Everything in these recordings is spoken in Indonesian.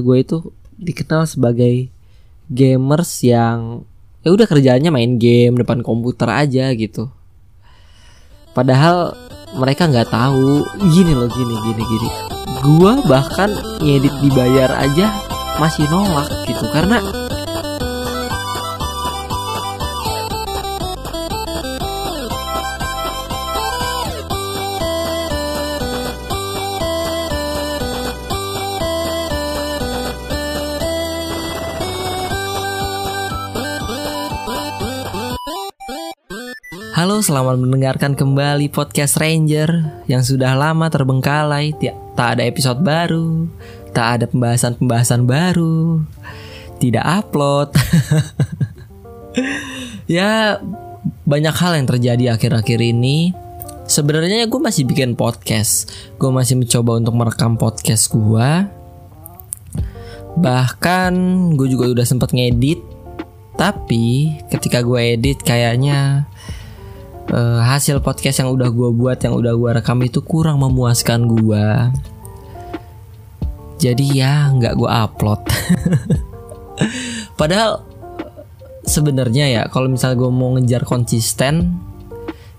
gue itu dikenal sebagai gamers yang ya udah kerjaannya main game depan komputer aja gitu. Padahal mereka nggak tahu gini loh gini gini gini. Gua bahkan ngedit dibayar aja masih nolak gitu karena Halo, selamat mendengarkan kembali podcast Ranger yang sudah lama terbengkalai, tak ada episode baru, tak ada pembahasan-pembahasan baru, tidak upload. ya, banyak hal yang terjadi akhir-akhir ini. Sebenarnya gue masih bikin podcast, gue masih mencoba untuk merekam podcast gue. Bahkan gue juga udah sempat ngedit, tapi ketika gue edit kayaknya uh, hasil podcast yang udah gue buat yang udah gue rekam itu kurang memuaskan gue jadi ya nggak gue upload. Padahal sebenarnya ya kalau misalnya gue mau ngejar konsisten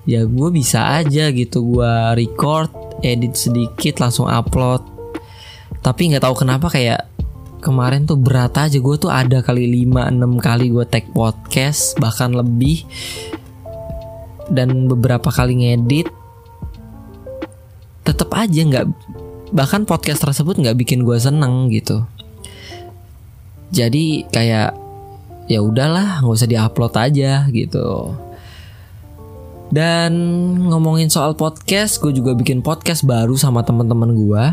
ya gue bisa aja gitu. Gue record edit sedikit langsung upload. Tapi nggak tahu kenapa kayak kemarin tuh berat aja. Gue tuh ada kali 5-6 kali gue tag podcast bahkan lebih dan beberapa kali ngedit tetap aja nggak bahkan podcast tersebut nggak bikin gue seneng gitu. Jadi kayak ya udahlah nggak usah diupload aja gitu. Dan ngomongin soal podcast gue juga bikin podcast baru sama teman-teman gue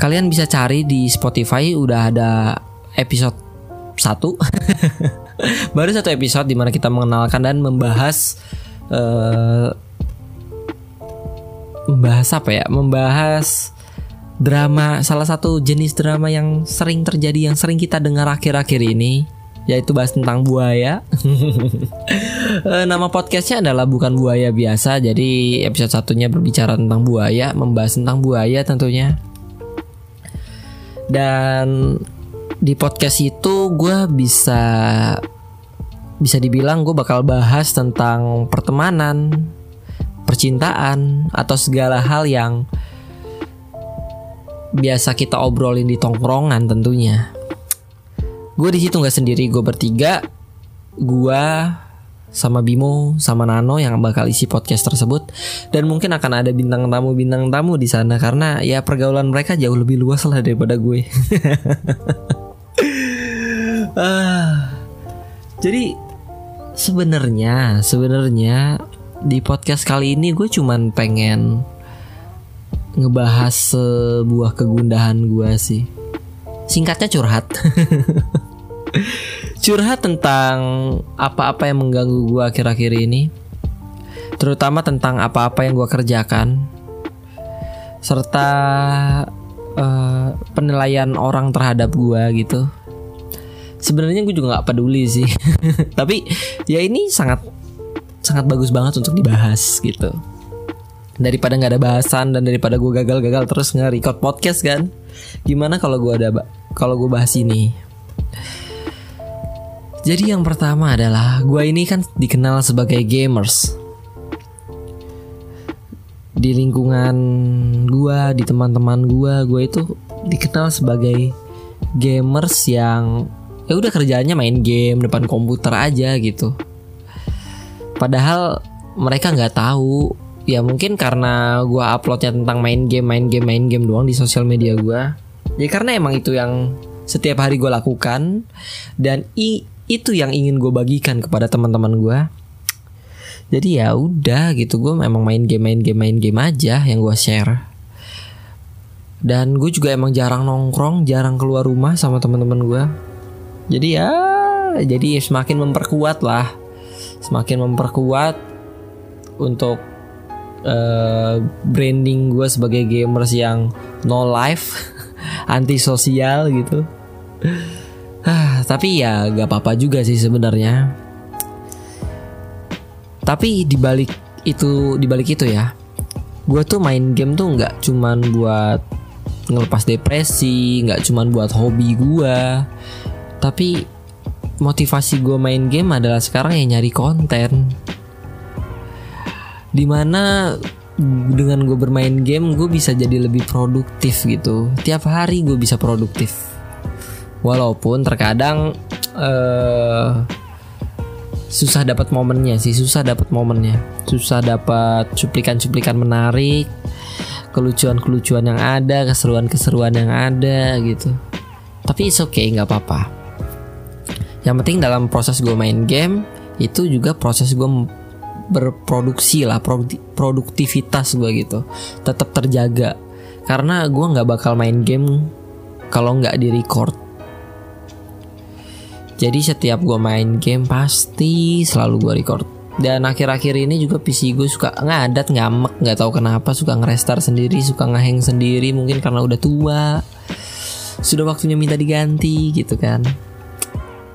kalian bisa cari di Spotify udah ada episode satu. Baru satu episode di mana kita mengenalkan dan membahas uh, membahas apa ya? Membahas drama salah satu jenis drama yang sering terjadi yang sering kita dengar akhir-akhir ini yaitu bahas tentang buaya. Eh, nama podcastnya adalah bukan buaya biasa, jadi episode satunya berbicara tentang buaya, membahas tentang buaya tentunya. Dan di podcast itu gue bisa bisa dibilang gue bakal bahas tentang pertemanan, percintaan, atau segala hal yang biasa kita obrolin di tongkrongan tentunya. Gue di situ nggak sendiri, gue bertiga, gue sama Bimo, sama Nano yang bakal isi podcast tersebut, dan mungkin akan ada bintang tamu bintang tamu di sana karena ya pergaulan mereka jauh lebih luas lah daripada gue. ah, jadi sebenarnya sebenarnya di podcast kali ini gue cuman pengen ngebahas sebuah kegundahan gue sih. Singkatnya curhat. Curhat tentang apa-apa yang mengganggu gue akhir-akhir ini. Terutama tentang apa-apa yang gue kerjakan. Serta uh, penilaian orang terhadap gue gitu sebenarnya gue juga nggak peduli sih. Tapi ya ini sangat sangat bagus banget untuk dibahas gitu. Daripada nggak ada bahasan dan daripada gue gagal-gagal terus nge-record podcast kan? Gimana kalau gue ada kalau gue bahas ini? Jadi yang pertama adalah gue ini kan dikenal sebagai gamers. Di lingkungan gue di teman-teman gue gue itu dikenal sebagai gamers yang ya udah kerjaannya main game depan komputer aja gitu. Padahal mereka nggak tahu. Ya mungkin karena gue uploadnya tentang main game main game main game doang di sosial media gue ya karena emang itu yang setiap hari gue lakukan. Dan i, itu yang ingin gue bagikan kepada teman-teman gue jadi ya udah gitu gue memang main game main game main game aja yang gue share. Dan gue juga emang jarang nongkrong jarang keluar rumah sama teman-teman gue jadi ya jadi semakin memperkuat lah. Semakin memperkuat untuk uh, branding gue sebagai gamers yang no life anti sosial gitu. Ah tapi ya gak apa-apa juga sih sebenarnya. Tapi dibalik itu dibalik itu ya gue tuh main game tuh nggak cuman buat ngelepas depresi nggak cuman buat hobi gue tapi motivasi gue main game adalah sekarang yang nyari konten. Di mana dengan gue bermain game gue bisa jadi lebih produktif gitu. Tiap hari gue bisa produktif. Walaupun terkadang uh, susah dapat momennya sih susah dapat momennya. Susah dapat cuplikan-cuplikan menarik kelucuan-kelucuan yang ada keseruan-keseruan yang ada gitu. Tapi it's okay nggak apa-apa yang penting dalam proses gue main game itu juga proses gue berproduksi lah produktivitas gue gitu. Tetap terjaga. Karena gue nggak bakal main game kalau nggak di record jadi setiap gue main game pasti selalu gue record. Dan akhir-akhir ini juga PC gue suka ngadat ngamek nggak tahu kenapa suka ngerestar sendiri suka ngeheng sendiri mungkin karena udah tua. Sudah waktunya minta diganti gitu kan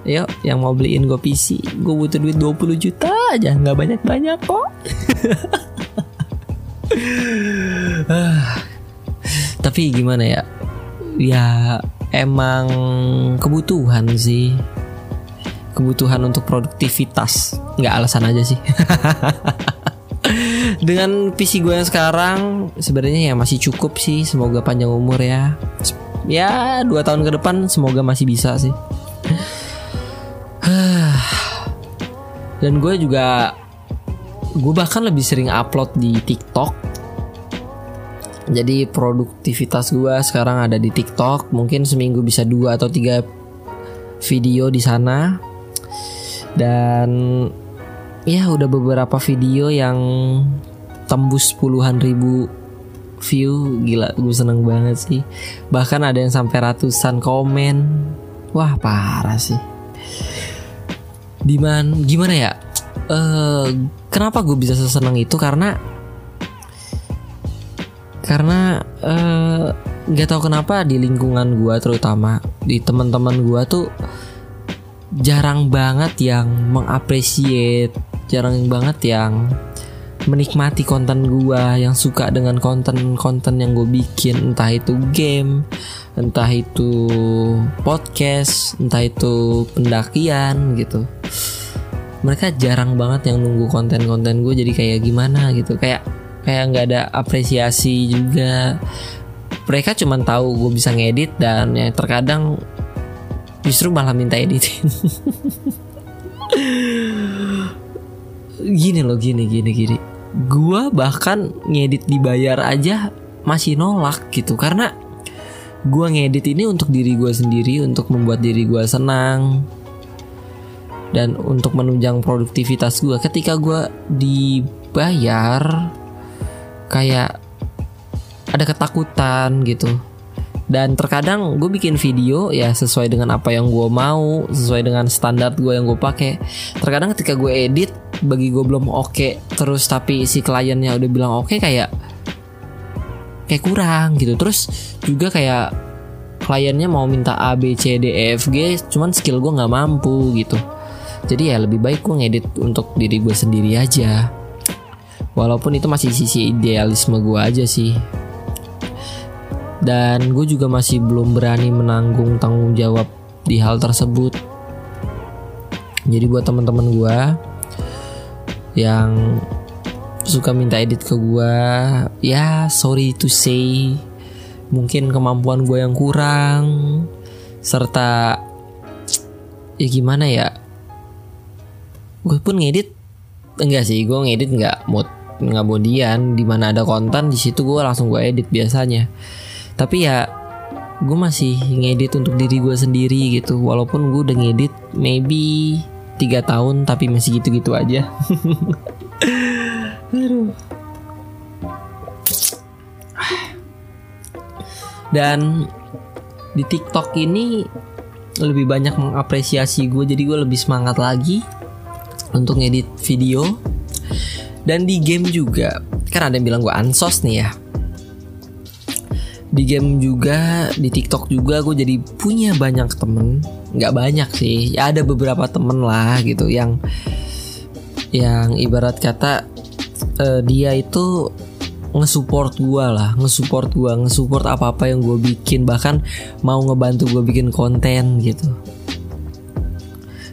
Yuk yang mau beliin gue PC Gue butuh duit 20 juta aja. Nggak banyak-banyak kok. Tapi gimana ya? Ya emang kebutuhan sih. Kebutuhan untuk produktivitas. Nggak alasan aja sih. Dengan PC gue yang sekarang sebenarnya ya masih cukup sih. Semoga panjang umur ya. Ya dua tahun ke depan semoga masih bisa sih dan gue juga gue bahkan lebih sering upload di TikTok. Jadi produktivitas gue sekarang ada di TikTok. Mungkin seminggu bisa dua atau tiga video di sana. Dan ya udah beberapa video yang tembus puluhan ribu view. Gila gue seneng banget sih. Bahkan ada yang sampai ratusan komen. Wah parah sih Diman gimana ya? Uh, kenapa gue bisa seseneng itu karena karena uh, eh, gak tau kenapa di lingkungan gue terutama di teman-teman gue tuh jarang banget yang mengapresiat jarang banget yang menikmati konten gue yang suka dengan konten-konten yang gue bikin. Entah itu game entah itu podcast entah itu pendakian gitu. Mereka jarang banget yang nunggu konten-konten gue jadi kayak gimana gitu. Kayak kayak nggak ada apresiasi juga. Mereka cuma tahu gue bisa ngedit dan ya terkadang justru malah minta editin. Gini loh gini gini gini gue bahkan ngedit dibayar aja masih nolak gitu. Karena gue ngedit ini untuk diri gue sendiri untuk membuat diri gue senang dan untuk menunjang produktivitas gue ketika gue dibayar kayak ada ketakutan gitu. Dan terkadang gue bikin video ya sesuai dengan apa yang gue mau sesuai dengan standar gue yang gue pakai. Terkadang ketika gue edit bagi gue belum oke okay, terus tapi si kliennya udah bilang oke okay, kayak kayak kurang gitu. Terus juga kayak kliennya mau minta A B C D E F G cuman skill gue nggak mampu gitu. Jadi ya lebih baik gue ngedit untuk diri gue sendiri aja. Walaupun itu masih sisi idealisme gue aja sih. Dan gue juga masih belum berani menanggung tanggung jawab di hal tersebut. Jadi buat teman-teman gue yang suka minta edit ke gue ya sorry to say mungkin kemampuan gue yang kurang serta ya gimana ya? Gue pun ngedit enggak sih gue ngedit nggak mood nggak kemudian di mana ada konten di situ gue langsung gue edit biasanya. Tapi ya gue masih ngedit untuk diri gue sendiri gitu walaupun gue udah ngedit maybe tiga tahun tapi masih gitu-gitu aja. Dan di TikTok ini lebih banyak mengapresiasi gue jadi gue lebih semangat lagi untuk ngedit video. Dan di game juga kan ada yang bilang gue ansos nih ya. Di game juga di TikTok juga gue jadi punya banyak temen nggak banyak sih. Ya ada beberapa temen lah gitu yang yang ibarat kata uh, dia itu ngesupport gue lah ngesupport gue ngesupport apa apa yang gue bikin bahkan mau ngebantu gue bikin konten gitu.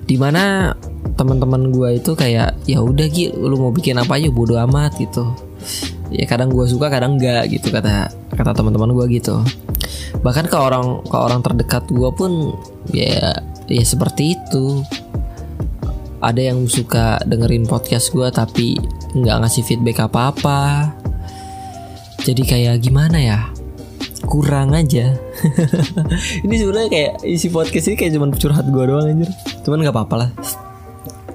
Di mana teman-teman gue itu kayak ya udah gitu lu mau bikin apa aja bodo amat gitu. Ya kadang gue suka kadang enggak gitu kata kata teman-teman gue gitu bahkan ke orang ke orang terdekat gue pun ya ya seperti itu. Ada yang suka dengerin podcast gue tapi nggak ngasih feedback apa-apa. Jadi kayak gimana ya? Kurang aja. Ini sebenarnya kayak isi podcast ini kayak cuman curhat gue doang anjir. Cuman nggak apa-apa lah.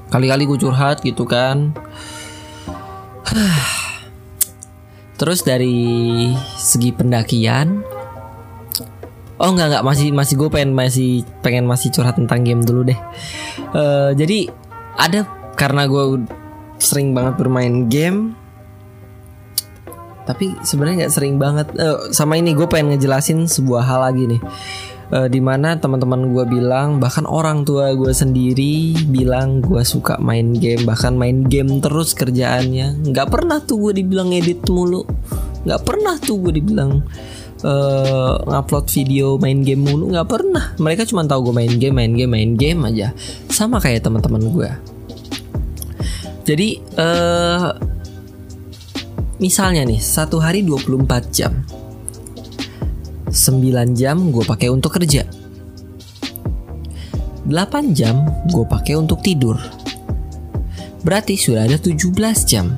Kali-kali gue curhat gitu kan. Terus dari segi pendakian oh nggak nggak masih masih gue pengen masih pengen masih curhat tentang game dulu deh. Uh, jadi ada karena gue sering banget bermain game tapi sebenarnya nggak sering banget. Uh, sama ini gue pengen ngejelasin sebuah hal lagi nih. Uh, di mana teman-teman gue bilang bahkan orang tua gue sendiri bilang gue suka main game bahkan main game terus kerjaannya. Nggak pernah tuh gue dibilang edit mulu. Nggak pernah tuh gue dibilang uh, ngupload video main game mulu nggak pernah mereka cuma tahu gue main game main game main game aja sama kayak teman-teman gue jadi uh, Misalnya nih, satu hari 24 jam. 9 jam gue pakai untuk kerja. 8 jam gue pakai untuk tidur. Berarti sudah ada 17 jam.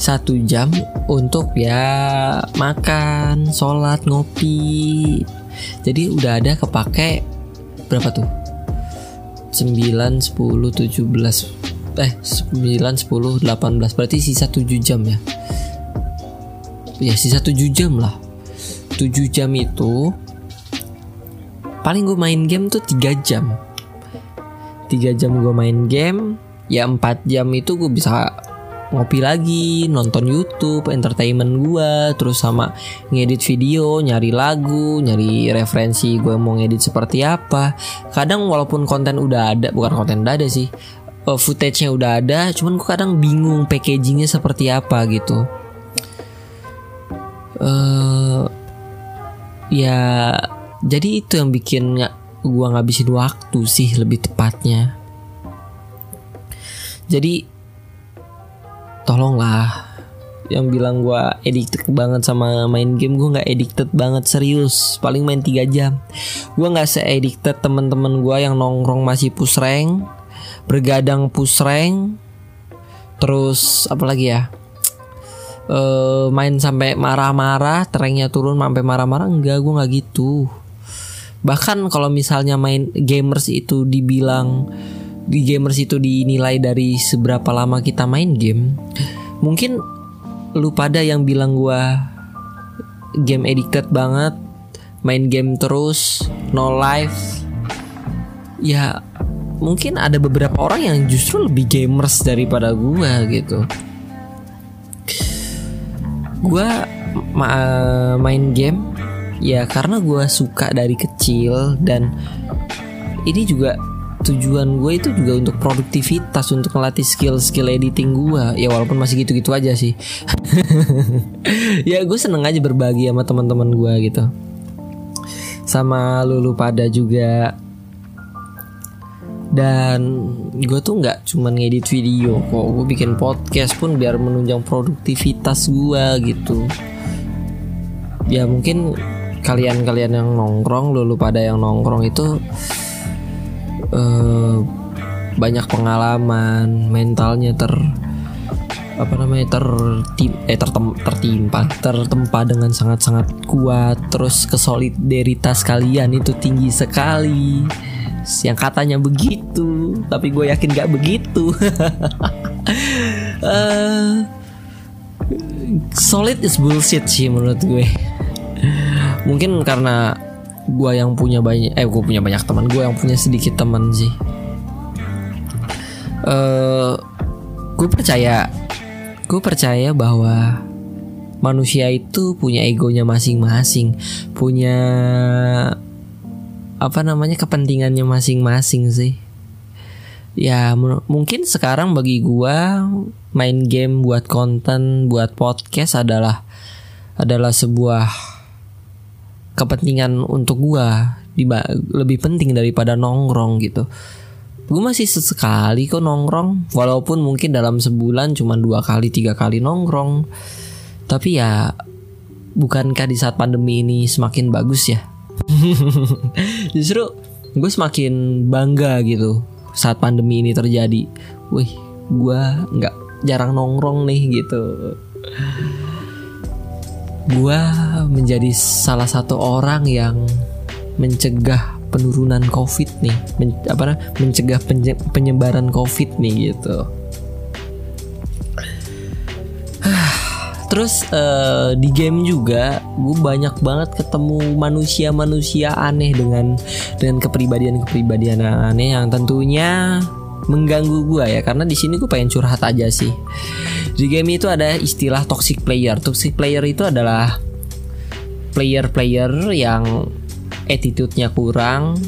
Satu jam untuk ya makan, sholat, ngopi. Jadi udah ada kepake berapa tuh? 9, 10, 17 eh 9 10 18 berarti sisa 7 jam ya ya sisa 7 jam lah 7 jam itu paling gue main game tuh 3 jam 3 jam gue main game ya 4 jam itu gue bisa ngopi lagi, nonton YouTube, entertainment gue, terus sama ngedit video, nyari lagu, nyari referensi gue mau ngedit seperti apa. Kadang walaupun konten udah ada, bukan konten udah ada sih, uh, footage-nya udah ada, cuman gue kadang bingung packagingnya seperti apa gitu. Uh, ya jadi itu yang bikin gue ngabisin waktu sih lebih tepatnya. Jadi tolonglah. Yang bilang gue addicted banget sama main game gue nggak addicted banget serius. Paling main 3 jam. Gue nggak se addicted teman-teman gue yang nongkrong masih push rank bergadang push rank. Terus apa lagi ya? Uh, main sampai marah-marah tranknya turun sampai marah-marah enggak gue nggak gitu. Bahkan kalau misalnya main gamers itu dibilang di gamers itu dinilai dari seberapa lama kita main game mungkin lu pada yang bilang gue game addicted banget main game terus no life. Ya mungkin ada beberapa orang yang justru lebih gamers daripada gue gitu. Gue ma main game ya karena gue suka dari kecil dan ini juga tujuan gue itu juga untuk produktivitas untuk melatih skill-skill editing gue ya walaupun masih gitu-gitu aja sih. Ya gue seneng aja berbagi sama teman-teman gue gitu. Sama lulu pada juga. Dan gue tuh nggak cuman ngedit video kok. Gue bikin podcast pun biar menunjang produktivitas gue gitu. Ya mungkin kalian-kalian yang nongkrong lulu pada yang nongkrong itu uh, banyak pengalaman mentalnya ter apa namanya tertim eh tertem, tertimpa tertempa dengan sangat-sangat kuat. Terus kesolidaritas kalian itu tinggi sekali. Yang katanya begitu tapi gue yakin gak begitu. Uh, solid is bullshit sih menurut gue. Mungkin karena gue yang punya banyak eh gue punya banyak teman gue yang punya sedikit teman sih. Uh, gue percaya gue percaya bahwa manusia itu punya egonya masing-masing punya apa namanya kepentingannya masing-masing sih. Ya mungkin sekarang bagi gua main game buat konten buat podcast adalah adalah sebuah kepentingan untuk gua lebih penting daripada nongkrong gitu. Gue masih sesekali kok nongkrong walaupun mungkin dalam sebulan cuma dua kali tiga kali nongkrong. Tapi ya bukankah di saat pandemi ini semakin bagus ya? Justru gue semakin bangga gitu saat pandemi ini terjadi. Wih gue nggak jarang nongkrong nih gitu gue menjadi salah satu orang yang mencegah penurunan covid nih. Men, apa mencegah penyebaran covid nih gitu. Terus uh, di game juga gue banyak banget ketemu manusia-manusia aneh dengan dengan kepribadian-kepribadian aneh yang tentunya mengganggu gue ya karena di sini gue pengen curhat aja sih. Di game itu ada istilah toxic player. Toxic player itu adalah player-player yang attitude-nya kurang,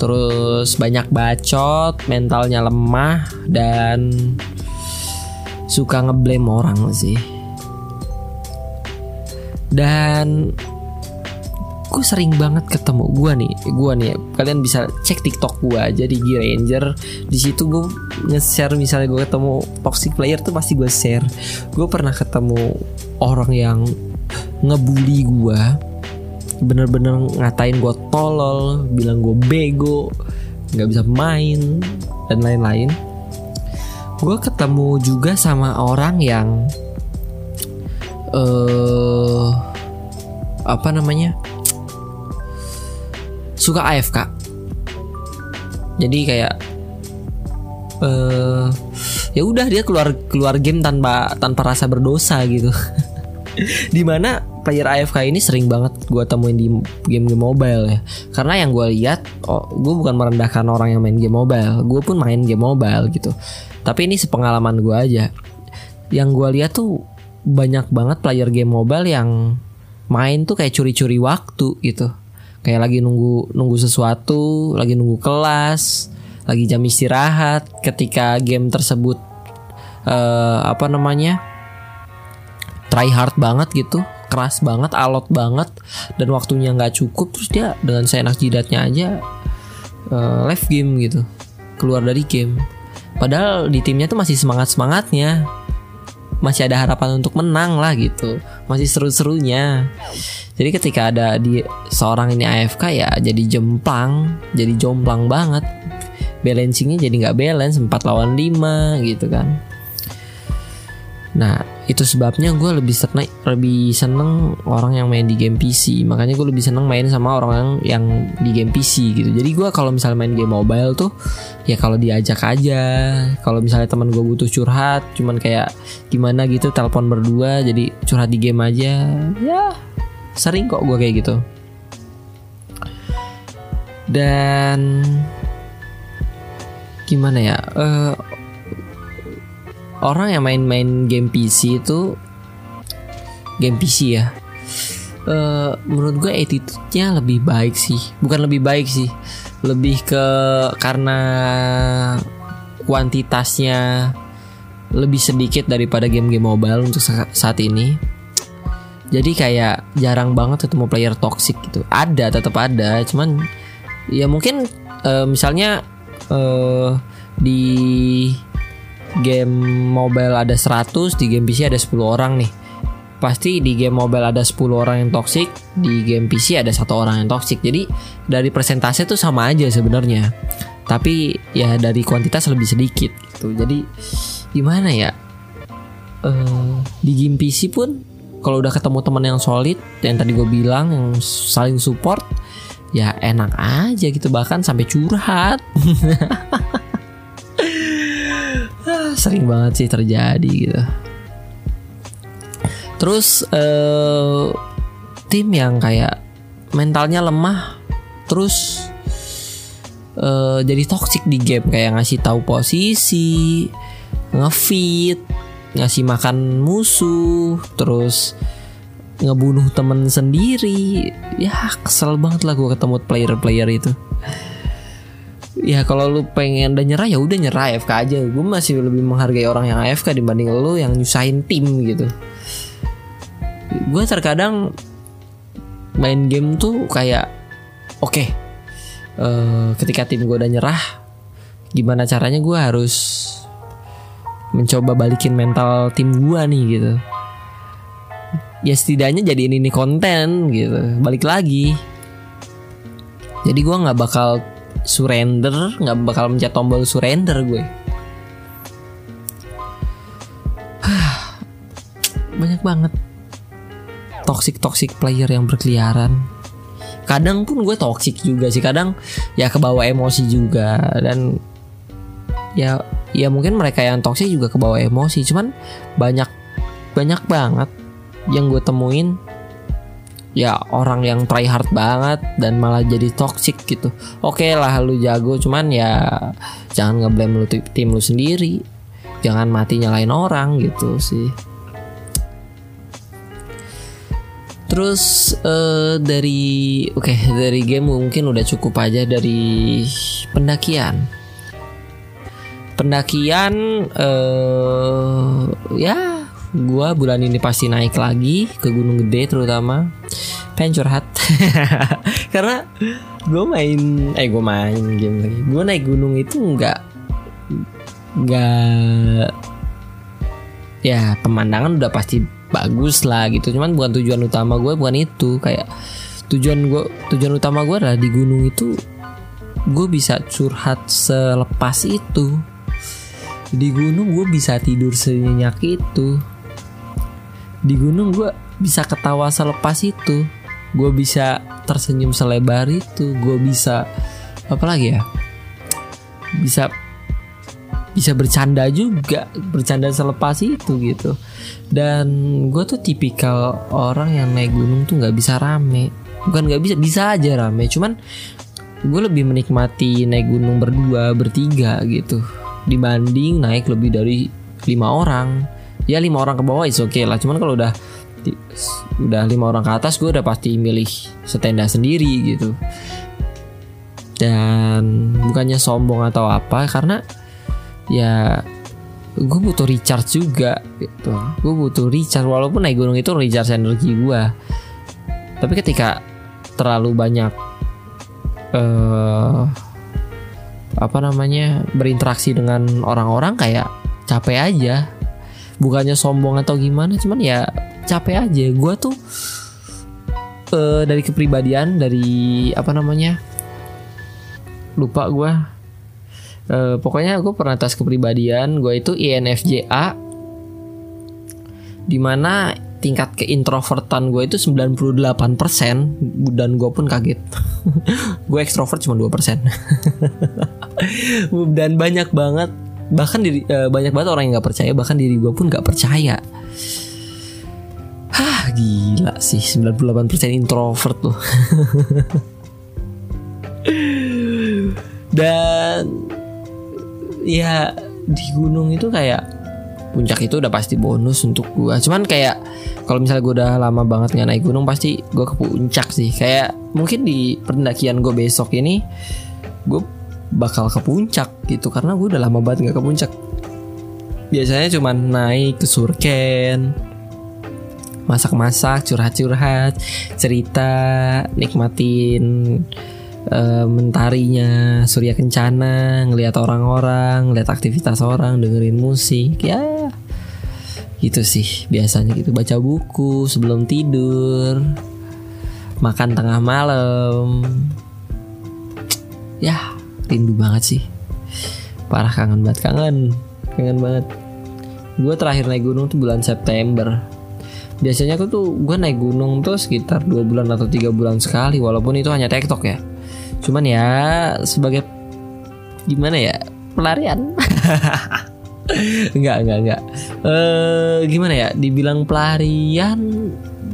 terus banyak bacot, mentalnya lemah dan suka ngeblame orang sih dan gue sering banget ketemu gue nih gue nih kalian bisa cek tiktok gue jadi G Ranger. Di situ gue nge-share misalnya gue ketemu toxic player tuh pasti gue share. Gue pernah ketemu orang yang ngebully gue bener-bener ngatain gue tolol bilang gue bego nggak bisa main dan lain-lain. Gue ketemu juga sama orang yang uh, apa namanya suka AFK jadi kayak uh, ya udah dia keluar keluar game tanpa tanpa rasa berdosa gitu. Di mana player AFK ini sering banget gue temuin di game-game mobile ya. Karena yang gue lihat oh gue bukan merendahkan orang yang main game mobile. Gue pun main game mobile gitu. Tapi ini sepengalaman gue aja. Yang gue lihat tuh banyak banget player game mobile yang main tuh kayak curi-curi waktu gitu. Kayak lagi nunggu nunggu sesuatu, lagi nunggu kelas, lagi jam istirahat ketika game tersebut uh, apa namanya? try hard banget gitu, keras banget, alot banget dan waktunya nggak cukup terus dia dengan seenak jidatnya aja uh, live game gitu. Keluar dari game. Padahal di timnya tuh masih semangat-semangatnya masih ada harapan untuk menang lah gitu. Masih seru-serunya. Jadi ketika ada di seorang ini AFK ya jadi jemplang jadi jomplang banget. Balancingnya jadi nggak balance 4 lawan 5 gitu kan nah itu sebabnya gue lebih seneng lebih seneng orang yang main di game PC makanya gue lebih seneng main sama orang yang, yang di game PC gitu. Jadi gue kalau misalnya main game mobile tuh ya kalau diajak aja. Kalau misalnya teman gue butuh curhat cuman kayak gimana gitu telepon berdua jadi curhat di game aja ya sering kok gue kayak gitu. Dan gimana ya uh, orang yang main-main game PC itu game PC ya uh, menurut gue attitude-nya lebih baik sih. Bukan lebih baik sih lebih ke karena kuantitasnya lebih sedikit daripada game-game mobile untuk saat ini. Jadi kayak jarang banget ketemu player toxic gitu. Ada tetap ada cuman ya mungkin uh, misalnya uh, di game mobile ada 100 di game PC ada 10 orang nih. Pasti di game mobile ada 10 orang yang toxic di game PC ada satu orang yang toxic. Jadi dari persentase tuh sama aja sebenarnya. Tapi ya dari kuantitas lebih sedikit gitu. Jadi gimana ya? Uh, di game PC pun kalau udah ketemu teman yang solid yang tadi gue bilang yang saling support ya enak aja gitu. Bahkan sampai curhat sering banget sih terjadi gitu. Terus uh, tim yang kayak mentalnya lemah terus uh, jadi toxic di game. Kayak ngasih tahu posisi ngefit ngasih makan musuh terus ngebunuh temen sendiri. Ya kesel banget lah gue ketemu player-player itu ya kalau lu pengen udah nyerah ya udah nyerah AFK aja. Gue masih lebih menghargai orang yang AFK dibanding lu yang nyusahin tim gitu. Gue terkadang main game tuh kayak oke okay, uh, ketika tim gue udah nyerah gimana caranya gue harus mencoba balikin mental tim gue nih gitu. Ya setidaknya jadi ini konten gitu. Balik lagi. Jadi gue nggak bakal surrender nggak bakal mencet tombol surrender gue. Banyak banget. Toxic toxic player yang berkeliaran. Kadang pun gue toxic juga sih kadang ya kebawa emosi juga dan ya ya mungkin mereka yang toxic juga kebawa emosi cuman banyak banyak banget yang gue temuin ya orang yang try hard banget dan malah jadi toxic gitu oke okay lah lu jago cuman ya jangan ngeblame lu tim lu sendiri jangan mati nyalain orang gitu sih Terus uh, dari oke okay, dari game mungkin udah cukup aja dari pendakian. Pendakian uh, ya gua bulan ini pasti naik lagi ke Gunung Gede terutama. Pengen curhat. Karena gue main eh gue main game lagi. Gue naik gunung itu nggak nggak ya pemandangan udah pasti bagus lah gitu. Cuman bukan tujuan utama gue bukan itu. Kayak tujuan gue tujuan utama gue adalah di gunung itu gue bisa curhat selepas itu. Di gunung gue bisa tidur senyenyak itu. Di gunung gue bisa ketawa selepas itu. Gue bisa tersenyum selebar itu. Gue bisa apa lagi ya? Bisa bisa bercanda juga. Bercanda selepas itu gitu. Dan gue tuh tipikal orang yang naik gunung tuh nggak bisa rame. Bukan nggak bisa bisa aja rame. Cuman gue lebih menikmati naik gunung berdua bertiga gitu. Dibanding naik lebih dari lima orang. Ya lima orang ke bawah is oke okay lah. Cuman kalau udah udah lima orang ke atas gue udah pasti milih setenda sendiri gitu. Dan bukannya sombong atau apa karena ya gue butuh recharge juga gitu. Gue butuh recharge walaupun naik gunung itu recharge energi gue tapi ketika terlalu banyak uh, apa namanya berinteraksi dengan orang-orang kayak capek aja. Bukannya sombong atau gimana cuman ya capek aja. Gue tuh uh, dari kepribadian dari apa namanya lupa gue uh, pokoknya gue pernah tes kepribadian gue itu INFJA di mana tingkat keintrovertan gue itu 98% dan gue pun kaget. Gue ekstrovert cuma 2% dan banyak banget bahkan diri, uh, banyak banget orang yang nggak percaya bahkan diri gue pun nggak percaya gila sih 98% introvert loh. Dan ya di gunung itu kayak puncak itu udah pasti bonus untuk gue cuman kayak kalau misalnya gue udah lama banget nggak naik gunung pasti gue ke puncak sih. Kayak mungkin di pendakian gue besok ini gue bakal ke puncak gitu karena gue udah lama banget nggak ke puncak. Biasanya cuma naik ke surken masak-masak curhat-curhat cerita nikmatin uh, mentarinya Surya Kencana ngelihat orang-orang ngelihat aktivitas orang dengerin musik ya. Gitu sih biasanya gitu. Baca buku sebelum tidur makan tengah malam. Ya rindu banget sih. Parah kangen banget kangen. Kangen banget. Gue terakhir naik gunung tuh bulan September biasanya aku tuh gue naik gunung tuh sekitar dua bulan atau tiga bulan sekali walaupun itu hanya tektok ya. Cuman ya sebagai gimana ya pelarian. Enggak enggak enggak eh gimana ya dibilang pelarian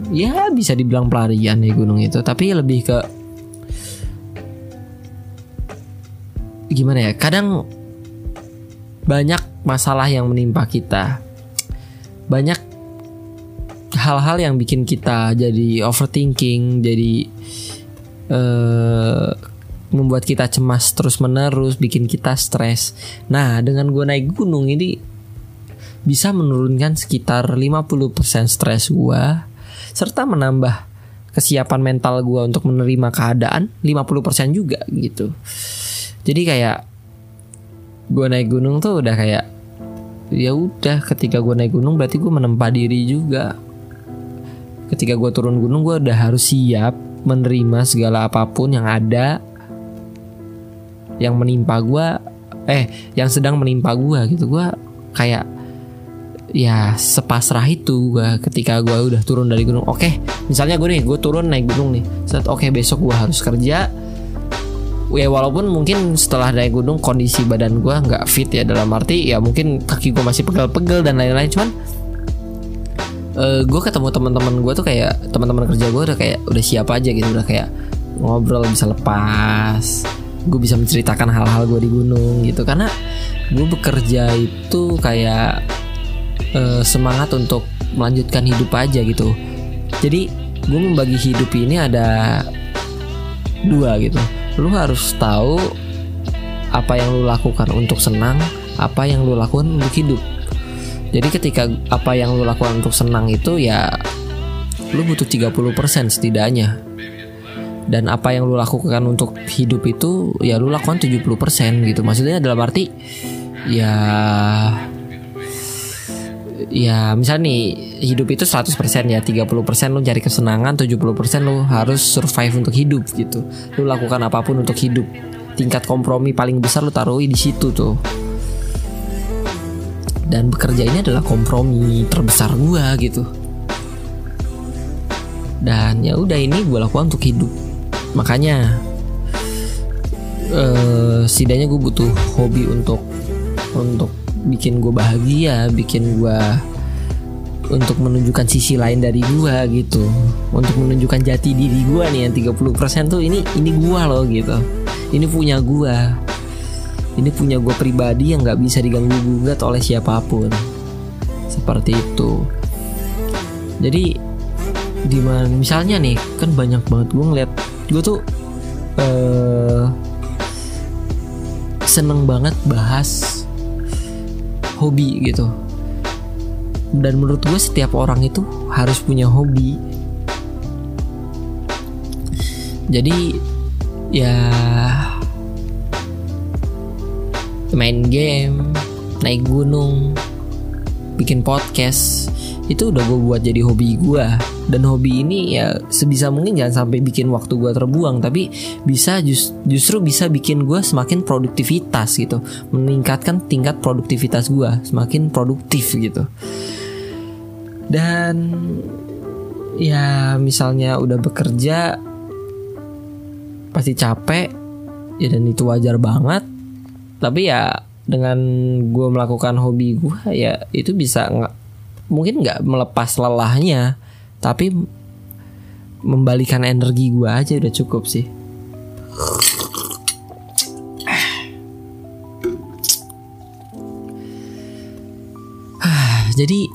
ya bisa dibilang pelarian ya gunung itu. Tapi lebih ke gimana ya kadang banyak masalah yang menimpa kita. Banyak hal-hal yang bikin kita jadi overthinking jadi uh, membuat kita cemas terus menerus bikin kita stres. Nah dengan gue naik gunung ini bisa menurunkan sekitar 50% stres gue serta menambah kesiapan mental gue untuk menerima keadaan 50% juga gitu. Jadi kayak gue naik gunung tuh udah kayak ya udah ketika gue naik gunung berarti gue menempa diri juga ketika gue turun gunung gue udah harus siap menerima segala apa pun yang ada yang menimpa gue eh yang sedang menimpa gue gitu. Gue kayak ya sepasrah itu gue ketika gue udah turun dari gunung. Oke misalnya gue nih gue turun naik gunung nih. Oke besok gue harus kerja. Ya walaupun mungkin setelah naik gunung kondisi badan gue nggak fit ya dalam arti ya mungkin kaki gue masih pegel-pegel dan lain-lain. Cuman uh, gue ketemu teman-teman gue tuh kayak teman-teman kerja gue udah kayak udah siap aja gitu udah kayak ngobrol bisa lepas gue bisa menceritakan hal-hal gue di gunung gitu. Karena gue bekerja itu kayak uh, semangat untuk melanjutkan hidup aja gitu. Jadi gue membagi hidup ini ada dua gitu. Lu harus tahu apa yang lu lakukan untuk senang apa yang lu lakukan untuk hidup jadi ketika apa yang lu lakukan untuk senang itu ya lu butuh 30% setidaknya. Dan apa yang lu lakukan untuk hidup itu ya lu lakukan 70% gitu. Maksudnya dalam arti ya ya misalnya nih hidup itu 100% ya 30% lu cari kesenangan 70% lu harus survive untuk hidup gitu. Lu lakukan apa pun untuk hidup. Tingkat kompromi paling besar lu taruh di situ tuh dan bekerja ini adalah kompromi terbesar gue gitu. Dan ya udah ini gue lakukan untuk hidup. Makanya uh, setidaknya gue butuh hobi untuk untuk bikin gue bahagia bikin gue untuk menunjukkan sisi lain dari gue gitu. Untuk menunjukkan jati diri gue nih yang 30% tuh ini ini gue loh gitu. Ini punya gue ini punya gue pribadi yang nggak bisa diganggu gugat oleh siapa pun. Seperti itu. Jadi di mana misalnya nih kan banyak banget gue ngeliat gue tuh uh, seneng banget bahas hobi gitu. Dan menurut gue setiap orang itu harus punya hobi. Jadi ya main game, naik gunung, bikin podcast. Itu udah gue buat jadi hobi gue dan hobi ini ya sebisa mungkin jangan sampai bikin waktu gue terbuang tapi bisa just, justru bisa bikin gue semakin produktivitas gitu. Meningkatkan tingkat produktivitas gue semakin produktif gitu. Dan ya misalnya udah bekerja pasti capek ya dan itu wajar banget tapi ya dengan gue melakukan hobi gue ya itu bisa nggak mungkin nggak melepas lelahnya tapi membalikan energi gue aja udah cukup sih. Jadi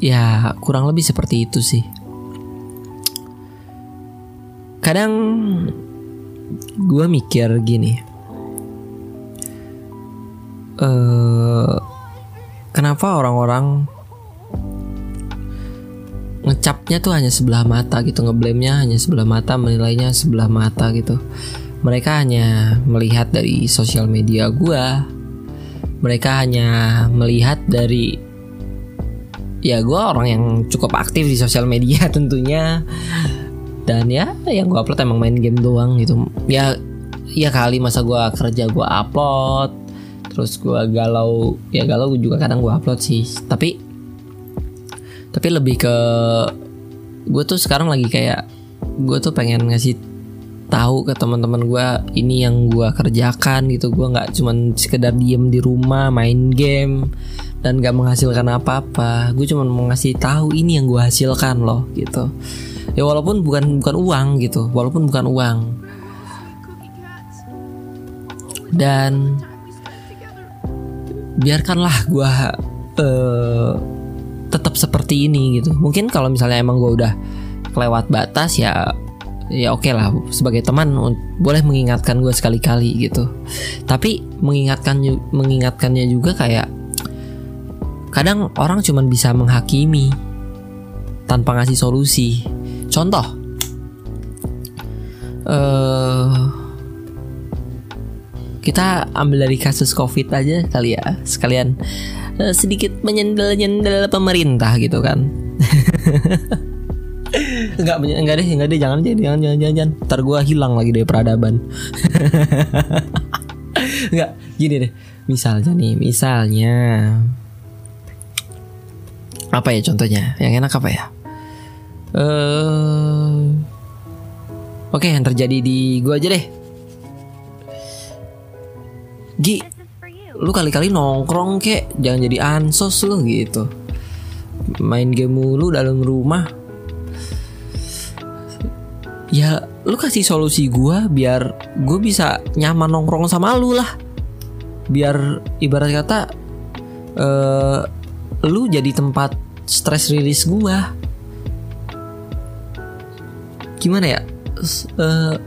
ya kurang lebih seperti itu sih. Kadang gue mikir gini uh, kenapa orang-orang ngecapnya tuh hanya sebelah mata gitu ngeblamnya hanya sebelah mata menilainya sebelah mata gitu. Mereka hanya melihat dari sosial media gua. Mereka hanya melihat dari ya gue orang yang cukup aktif di sosial media tentunya. Dan ya yang gue upload emang main game doang gitu. Ya ya kali masa gue kerja gue upload terus gue galau ya galau juga kadang gue upload sih. Tapi tapi lebih ke gue tuh sekarang lagi kayak gue tuh pengen ngasih tahu ke teman-teman gue ini yang gue kerjakan gitu. Gue nggak cuman sekedar diem di rumah main game dan gak menghasilkan apa-apa. Gue cuma mau ngasih tahu ini yang gue hasilkan loh gitu. Ya walaupun bukan bukan uang gitu walaupun bukan uang. Dan biarkanlah gue uh, tetap seperti ini gitu. Mungkin kalau misalnya emang gue udah kelewat batas ya ya oke okay lah. Sebagai teman boleh mengingatkan gue sekali-kali gitu. Tapi mengingatkan mengingatkannya juga kayak kadang orang cuma bisa menghakimi tanpa ngasih solusi. Contoh uh, kita ambil dari kasus covid aja kali ya sekalian uh, sedikit menyendel-nyendel pemerintah gitu kan Enggak, enggak deh, enggak deh, jangan jangan jangan jangan, jangan. Ntar gue hilang lagi dari peradaban. enggak, gini deh. Misalnya nih, misalnya apa ya contohnya? Yang enak apa ya? Uh, oke, okay, yang terjadi di gue aja deh. Gi, lu kali-kali nongkrong kek, jangan jadi ansos lu gitu. Main game mulu dalam rumah, ya lu kasih solusi gue biar gue bisa nyaman nongkrong sama lu lah. Biar ibarat kata uh, lu jadi tempat stress release gue gimana ya? Uh,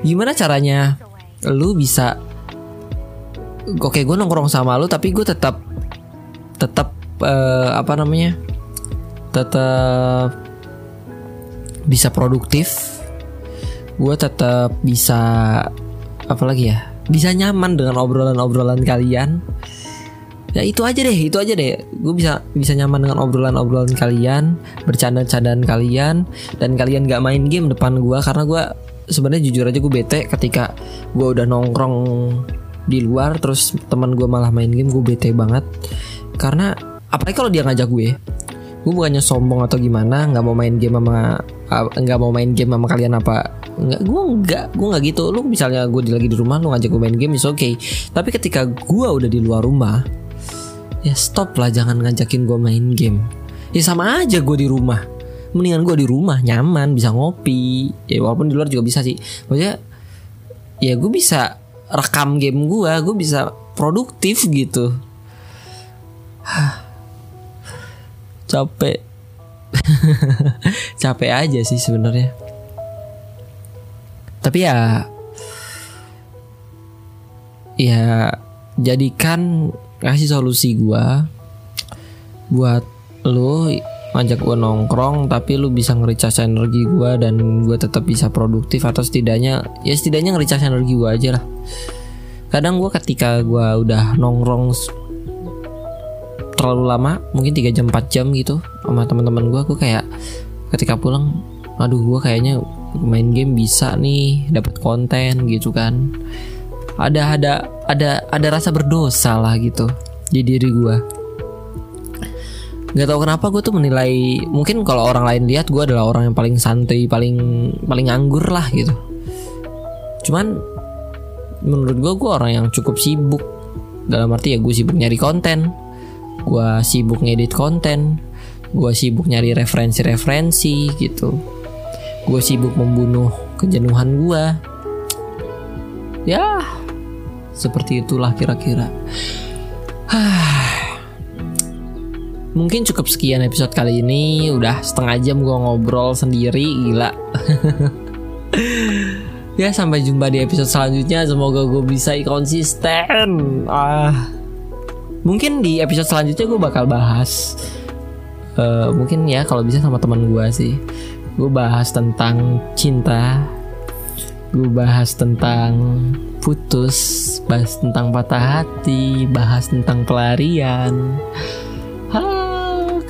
gimana caranya lu bisa oke gue nongkrong sama lu tapi gue tetap tetap uh, apa namanya tetap bisa produktif. Gue tetap bisa apa lagi ya bisa nyaman dengan obrolan-obrolan kalian. Ya itu aja deh itu aja deh. Gue bisa bisa nyaman dengan obrolan-obrolan kalian bercanda-candaan kalian dan kalian gak main game depan gue karena gue sebenarnya jujur aja gue bete ketika gue udah nongkrong di luar terus teman gue malah main game gue bete banget. Karena apalagi kalau dia ngajak gue gue bukannya sombong atau gimana nggak mau main game sama nggak mau main game sama kalian apa nggak gue nggak gue nggak gitu. Lu misalnya gue lagi di rumah lu ngajak gue main game is oke okay. tapi ketika gue udah di luar rumah ya stop lah jangan ngajakin gue main game. Ya sama aja gue di rumah. Mendingan gue di rumah nyaman bisa ngopi. Ya walaupun di luar juga bisa sih. Maksudnya ya gue bisa rekam game gue gue bisa produktif gitu. Capek. Capek aja sih sebenarnya. Tapi ya ya jadikan kasih solusi gua buat lu ngajak gue nongkrong tapi lu bisa nge-recharge energi gue dan gue tetap bisa produktif atau setidaknya ya setidaknya nge-recharge energi gue aja lah. Kadang gue ketika gue udah nongkrong terlalu lama mungkin 3 jam 4 jam gitu sama teman-teman gue gue kayak ketika pulang aduh gue kayaknya main game bisa nih dapat konten gitu kan. Ada ada ada ada rasa berdosa lah gitu di diri gue nggak tahu kenapa gue tuh menilai mungkin kalau orang lain lihat gue adalah orang yang paling santai paling paling nganggur lah gitu. Cuman menurut gue gue orang yang cukup sibuk. Dalam arti ya gue sibuk nyari konten gue sibuk ngedit konten gue sibuk nyari referensi-referensi gitu. Gue sibuk membunuh kejenuhan gue ya seperti itulah kira-kira mungkin cukup sekian episode kali ini. Udah setengah jam gue ngobrol sendiri gila. Ya sampai jumpa di episode selanjutnya. Semoga gue bisa konsisten. Ah. Mungkin di episode selanjutnya gue bakal bahas uh, mungkin ya kalau bisa sama teman gue sih. Gue bahas tentang cinta. Gue bahas tentang putus bahas tentang patah hati bahas tentang pelarian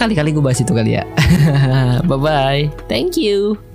kali-kali gue bahas itu kali ya. Bye bye thank you